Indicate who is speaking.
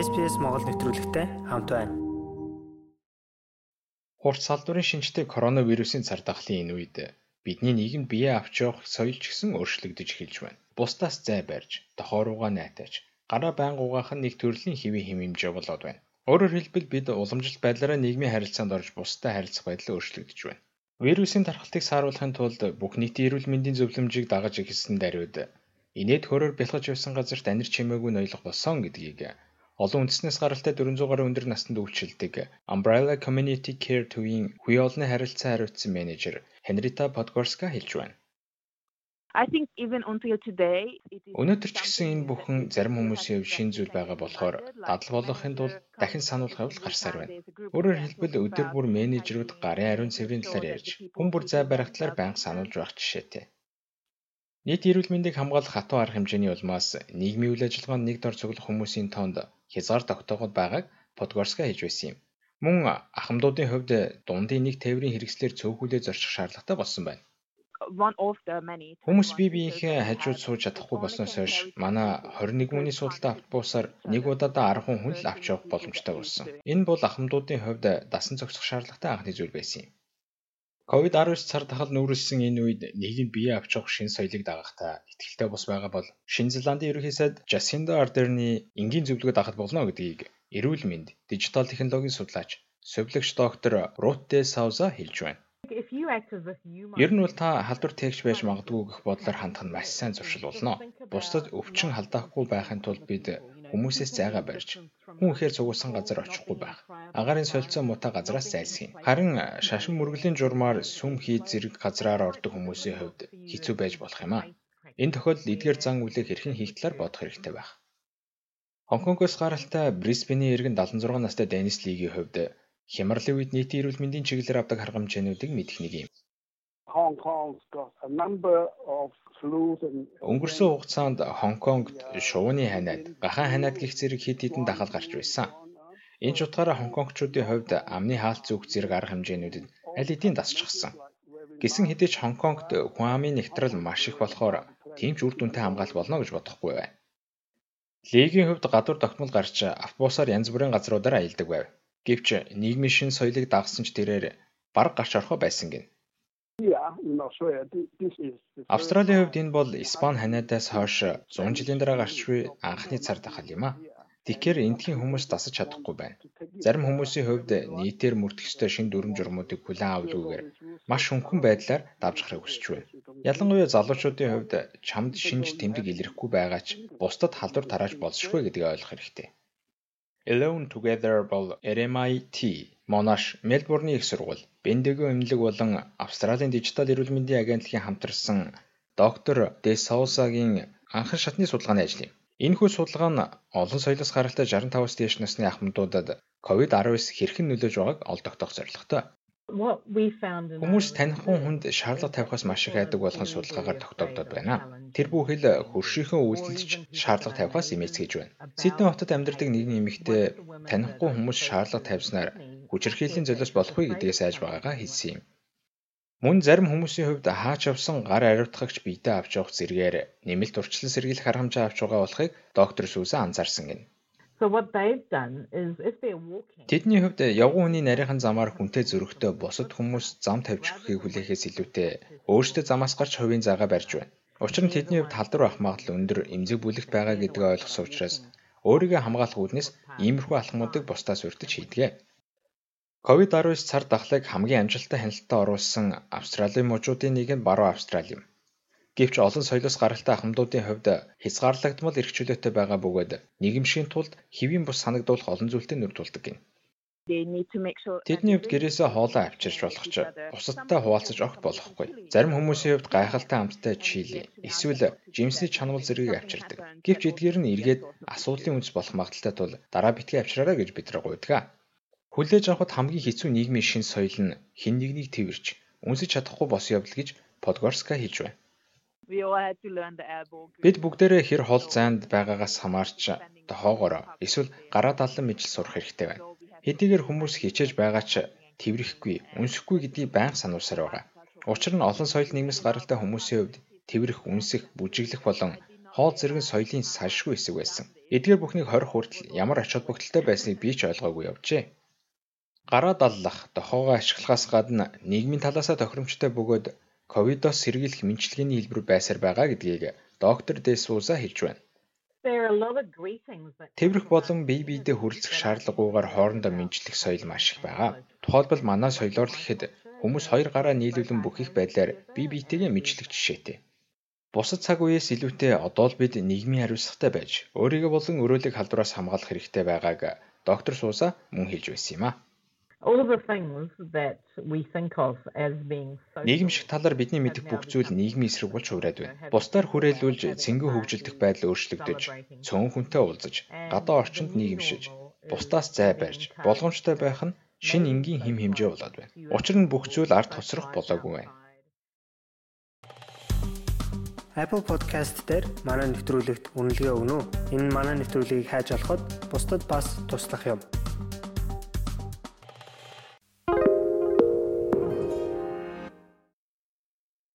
Speaker 1: SPS Монгол нэвтрүүлэгтэй хамт байна.
Speaker 2: Хурц салдварын шинжтэй коронавирусын цар тахлын энэ үед бидний нийгэмд бие авч явах соёл ч гэсэн өөрчлөгдөж эхэлж байна. Бусдаас зай барьж, дохоо руугаа найтаж, гараа байнга угаах нь нэг төрлийн хэвийн хэм хэмжээ болоод байна. Өөрөөр хэлбэл бид уламжлалт байдлаараа нийгмийн харилцаанд орж бусдад харилцах байдал өөрчлөгдөж байна. Вирусын тархалтыг сааруулахын тулд бүх нийтийн эрүүл мэндийн зөвлөмжийг дагаж эхэлсэн даруйд инээд хөрөөр бэлгэж явсан газарт анир чимээгүй ноёлох болсон гэдгийг олон үндэснээс гаралтай 400 гаруй өндөр наснд үйлчилдэг Umbrella Community Care төвийн хүй олонны харилцаа хариуцсан менежер Henrietta Podgorska хэлж байна.
Speaker 3: I think even until today
Speaker 2: Өнөөдөр ч гэсэн энэ бүхэн зарим хүмүүсийн хувьд шин зүйл байгаа болохоор дадал болгохын тулд дахин сануулгах явдал гарсаар байна. Өөрөөр хэлбэл өдөр бүр менежерүүд гарын ариун цэврийн талаар ярьж, хүн бүр зай барих талаар байнга сануулж байх жишээтэй. Нийт эрүүл мэндийг хамгаалах хатуу арга хэмжээний улмаас нийгмийн үйл ажиллагаанд нэг дор цуглах хүмүүсийн тоонд хязгаар тогтоогод байгааг Подгорска хийж байсан юм. Мөн ахмадуудын хувьд дундын нэг тээврийн хэрэгслээр цөөхүүлээ зорчих шаардлагатай болсон байна. Хүмүүс бие биенийхээ хажууд сууж чадахгүй болсноос хойш манай 21 хүний судалтай автобусаар нэг удаадаа 10 хүн л авч явах боломжтой болсон. Энэ бол ахмадуудын хувьд дасан зохицох шаардлагатай анхны зүйл байсан юм. COVID-19 цар тахал нүүрэлсэн энэ үед нийгэм бие авч явах шин соёлыг дагахтаа ихтэй бус байгаа бол Шинэ Зеландын ерөнхий сайд Jacinda Ardern-ы энгийн зөвлөгөө дагах болно гэдгийг эрүүл мэнд, дижитал технологийн судлаач, совилогч доктор Ruth Souza хэлж байна. Ер нь бол та халдвар тээгч байж магадгүй гэх бодлоор хандах нь маш сайн зуршил болно. Бусдад өвчин халдаахгүй байхын тулд бид хүмүүсээс зайгаа барьж хүн ихээр цугулсан газар очихгүй байх. Агарын солилцоо муутай газраас зайлсхийе. Харин шашин мөргөлийн журмаар сүм хий зэрэг газраар ордог хүмүүсийн хувьд хэцүү байж болох юм аа. Энэ тохиолдолд эдгээр зан үлийг хэрхэн хийх талаар бодох хэрэгтэй байх. Хонконгоос гаралтай Брисбений иргэн 76 настай Денис Лигийн хувьд хямралын үед нийтийн эрүүл мэндийн чиглэлээр авдаг арга хэмжээнүүдийг мэдэх нэг юм. Өнгөрсөн хугацаанд Хонконгт шувууны ханиад, гахаан ханиад гих зэрэг хэд хэдэн дахал гарч байсан. Энэ ч утгаараа Хонконгчуудын хувьд амны хаалт зүг зэрэг арга хэмжээнүүдэд аль хэдийн дасчихсан. Гэсэн хэдий ч Хонконгт хүн амын нэгтрал маш их болохоор тийм ч үр дүнтэй хамгаалт болно гэж бодохгүй байна. Лигийн хувьд гадуур тогтмол гарч автобусаар янз бүрийн газруудаар аялдаг байв. Гэвч нийгмийн шин соёлыг дагсан ч тэрээр бараг гарч орохоо байсан гин. Австралийн хувьд энэ бол Испани ханиадаас хойш 100 жилийн дараа гарч буй анхны цар тахал юм а. Тэгэхээр эндхийн хүмүүс дасаж чадахгүй байна. Зарим хүмүүсийн хувьд нийтээр мөрдөх ёстой шин дүрм журмуудыг хүлээн авалгүйгээр маш хөнгөн байдлаар давж гарахыг хүсэж байна. Ялангуяа залуучуудын хувьд чамд шинж тэмдэг илэрхгүй байгаа ч бусдад халдвар тарааж болзошгүй гэдгийг ойлгох хэрэгтэй. Alone Together бол RMIT Monash Мельбурний их сургууль, Бендиго эмнэлэг болон Австралийн дижитал эрүүл мэндийн агентлагийн хамтарсан доктор Де Саусагийн анхан шатны судалгааны ажил юм. Энэхүү судалгаа нь олон соёлоос гаралтай 65-аас дээш насны ахмадуудад COVID-19 хэрхэн нөлөөж байгааг олдогдох зорилготой. Хүмүүс танихгүй хүнд шаардлага тавихаас маш их айдаг болгон судалгаагаар тогтоогдоод байна. Тэр бүхэл хөршийнхөө үйлдэлч шаардлага тавихаас имэцгэж байна. Сидней хотод амьдардаг нэгэн эмэгтэй танихгүй хүмүүс шаардлага тавьснаар хүчирхийллийн золиос болохгүй гэдгээ сайж байгаагаа хэлсэн юм. Мөн зарим хүмүүсийн хувьд хаач явсан гар ариутгагч биедээ авч явах зэргээр нэмэлт урчлан сэргийлэх хэмжээ авч байгаа болохыг доктор Сүзэн анзаарсан гэнэ. Тэдний хувьд явган хүний нарийнхан замаар хүнтэй зөрөгтэй бусад хүмүүс зам тавьж өгөхийг хүлээхээс илүүтэй өөрсдөө замаас гарч хувийн заагаа барьж байна. Учир нь тэдний хувьд халдвар авах магадлал өндөр эмзэг бүлэгт байгаа гэдгийг ойлгосон учраас өөрийгөө хамгаалах үүднээс иймэрхүү алхмуудыг бусдаас урьдч хийдэг. COVID-19 цар тахлыг хамгийн амжилттай хяналтад оруулсан Австралийн мужуудын нэг нь Баруун Австрали юм. Гэвч олон соёлоос гаралтай ахмадуудын хувьд хязгаарлагдмал эрх чөлөөтэй байгаа бөгөөд нийгэмшгийн тулд хэвийн бус санагдуулах олон зүйлтэй нүр тулдаг гин. Тэдний хувьд гэрээсээ хоолоо авчирч болох ч бусадтай хуваалцаж огт болохгүй. Зарим хүмүүсийн хувьд гайхалтай амттай чили эсвэл жимсний чанамал зэргийг авчирдаг. Гэвч эдгээр нь эргээд асуудлын үндэс болох магадaltaй тул дараа битгий авчраарай гэж бид нар гуйдаг. Хүлээж авахд хамгийн хэцүү нийгмийн шин соёл нь хэн нэгнийг тэрвэрч үнсэж чадахгүй бос явдал гэж Подгорска хэлж байна. Бид бүгдээрээ хэр хол зайд байгаагаас хамаарч дохоогоор эсвэл гараа даллан мижил сурах хэрэгтэй байна. Хэдийгээр хүмүүс хичээж байгаа ч тэрвэрэхгүй, үнсэхгүй гэдгийг байнга сануулсаар байгаа. Учир нь олон соёл нийгмээс гаралтай хүмүүсийн хувьд тэрвэрэх, үнсэх, бүжиглэх болон хоол зэрэг соёлын салшгүй хэсэг байсан. Эдгээр бүхнийг хорих хүртэл ямар ач холбогдолтой байсныг би ч ойлгоогүй явжээ. Гараа даллах, дохоогоо ашиглахаас гадна нийгмийн талаасаа тохиромжтой бөгөөд ковидос сэргийлэх мэдлэгийн хэлбэр байсаар байгаа гэдгийг доктор Дэсууса хэлж байна. Тэврэх болон бие биедээ хүрэлцэх шаардлагагүйгээр хоорондоо мэдчлэх соёл маш их байгаа. Тухайлбал манай соёлоор л гэхэд хүмүүс хоёр гараа нийлүүлэн бүх их байдлаар бие биетэйгээ мэдчлэх жишээтэй. Бусад цаг үеэс илүүтэй одоо л бид нийгмийн хариуцлагатай байж өөрийгөө болон өрөөлийг халдвараас хамгаалах хэрэгтэй байгааг доктор Сууса мөн хэлж байсан юм а. Нийгэмшиг талаар бидний мэдэх бүх зүйл нийгмийн эсрэг болж хувраад байна. Бусдаар хүрээлүүлж цэнгэн хөгжилдөх байдал өөрчлөгдөж, цөөн хүнтэй уулзаж, гадаа орчинд нийгэмшиж, бусдаас зай барьж, болгоомжтой байх нь шин энгийн хим хэмжээ болоод байна. Учир нь бүх зүйл ард тосрох болоогүй байна.
Speaker 1: Apple Podcast дээр манай нэвтрүүлэгт үнэлгээ өгнө үү? Энэ манай нэвтрүүлгийг хайж олоход бусдад бас туслах юм.